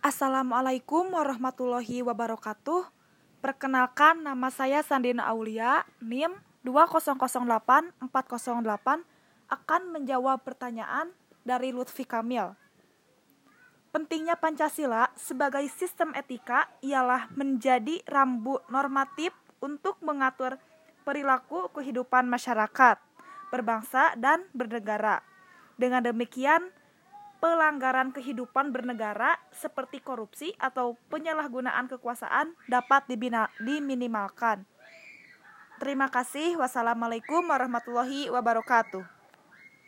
Assalamualaikum warahmatullahi wabarakatuh. Perkenalkan nama saya Sandina Aulia, NIM 2008408 akan menjawab pertanyaan dari Lutfi Kamil. Pentingnya Pancasila sebagai sistem etika ialah menjadi rambu normatif untuk mengatur perilaku kehidupan masyarakat, berbangsa, dan bernegara. Dengan demikian, pelanggaran kehidupan bernegara seperti korupsi atau penyalahgunaan kekuasaan dapat dibina, diminimalkan. Terima kasih. Wassalamualaikum warahmatullahi wabarakatuh.